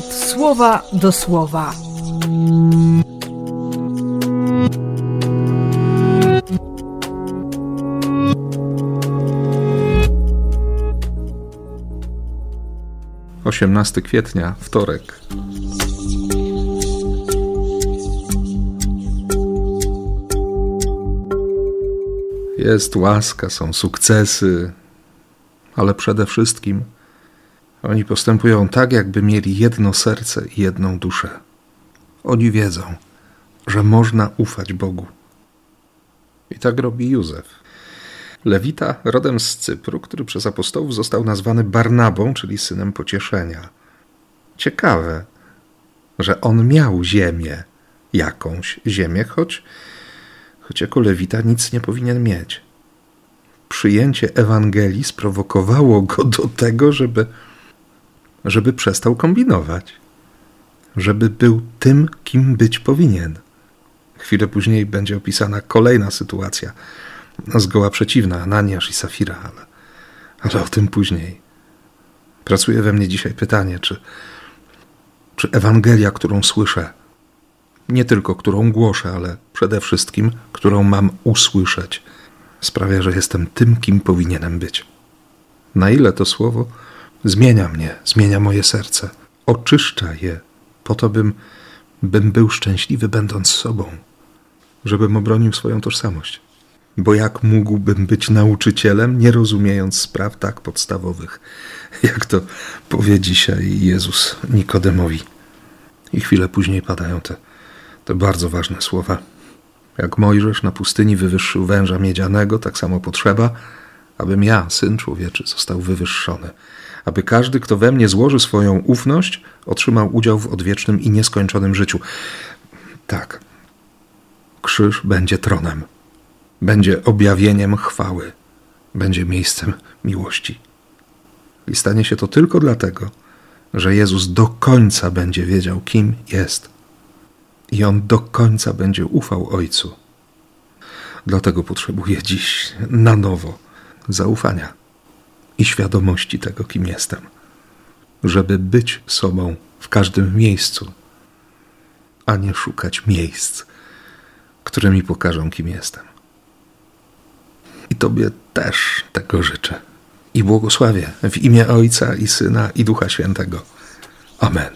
słowa do słowa. Osiemnasty kwietnia, wtorek. Jest łaska, są sukcesy, ale przede wszystkim oni postępują tak, jakby mieli jedno serce i jedną duszę. Oni wiedzą, że można ufać Bogu. I tak robi Józef. Lewita rodem z Cypru, który przez apostołów został nazwany Barnabą, czyli synem pocieszenia. Ciekawe, że on miał ziemię, jakąś ziemię, choć, choć jako Lewita nic nie powinien mieć. Przyjęcie Ewangelii sprowokowało go do tego, żeby żeby przestał kombinować, żeby był tym, kim być powinien. Chwilę później będzie opisana kolejna sytuacja, zgoła przeciwna, Ananiasz i Safira, ale, ale o tym później. Pracuje we mnie dzisiaj pytanie, czy, czy Ewangelia, którą słyszę, nie tylko którą głoszę, ale przede wszystkim, którą mam usłyszeć, sprawia, że jestem tym, kim powinienem być. Na ile to słowo Zmienia mnie, zmienia moje serce, oczyszcza je, po to bym, bym był szczęśliwy, będąc sobą, żebym obronił swoją tożsamość. Bo jak mógłbym być nauczycielem, nie rozumiejąc spraw tak podstawowych, jak to powie dzisiaj Jezus Nikodemowi. I chwilę później padają te, te bardzo ważne słowa. Jak Mojżesz na pustyni wywyższył węża miedzianego, tak samo potrzeba, abym ja, syn człowieczy, został wywyższony aby każdy, kto we mnie złoży swoją ufność, otrzymał udział w odwiecznym i nieskończonym życiu. Tak, krzyż będzie tronem, będzie objawieniem chwały, będzie miejscem miłości. I stanie się to tylko dlatego, że Jezus do końca będzie wiedział, kim jest. I on do końca będzie ufał Ojcu. Dlatego potrzebuje dziś na nowo zaufania i świadomości tego, kim jestem, żeby być sobą w każdym miejscu, a nie szukać miejsc, które mi pokażą, kim jestem. I Tobie też tego życzę. I błogosławię w imię Ojca i Syna i Ducha Świętego. Amen.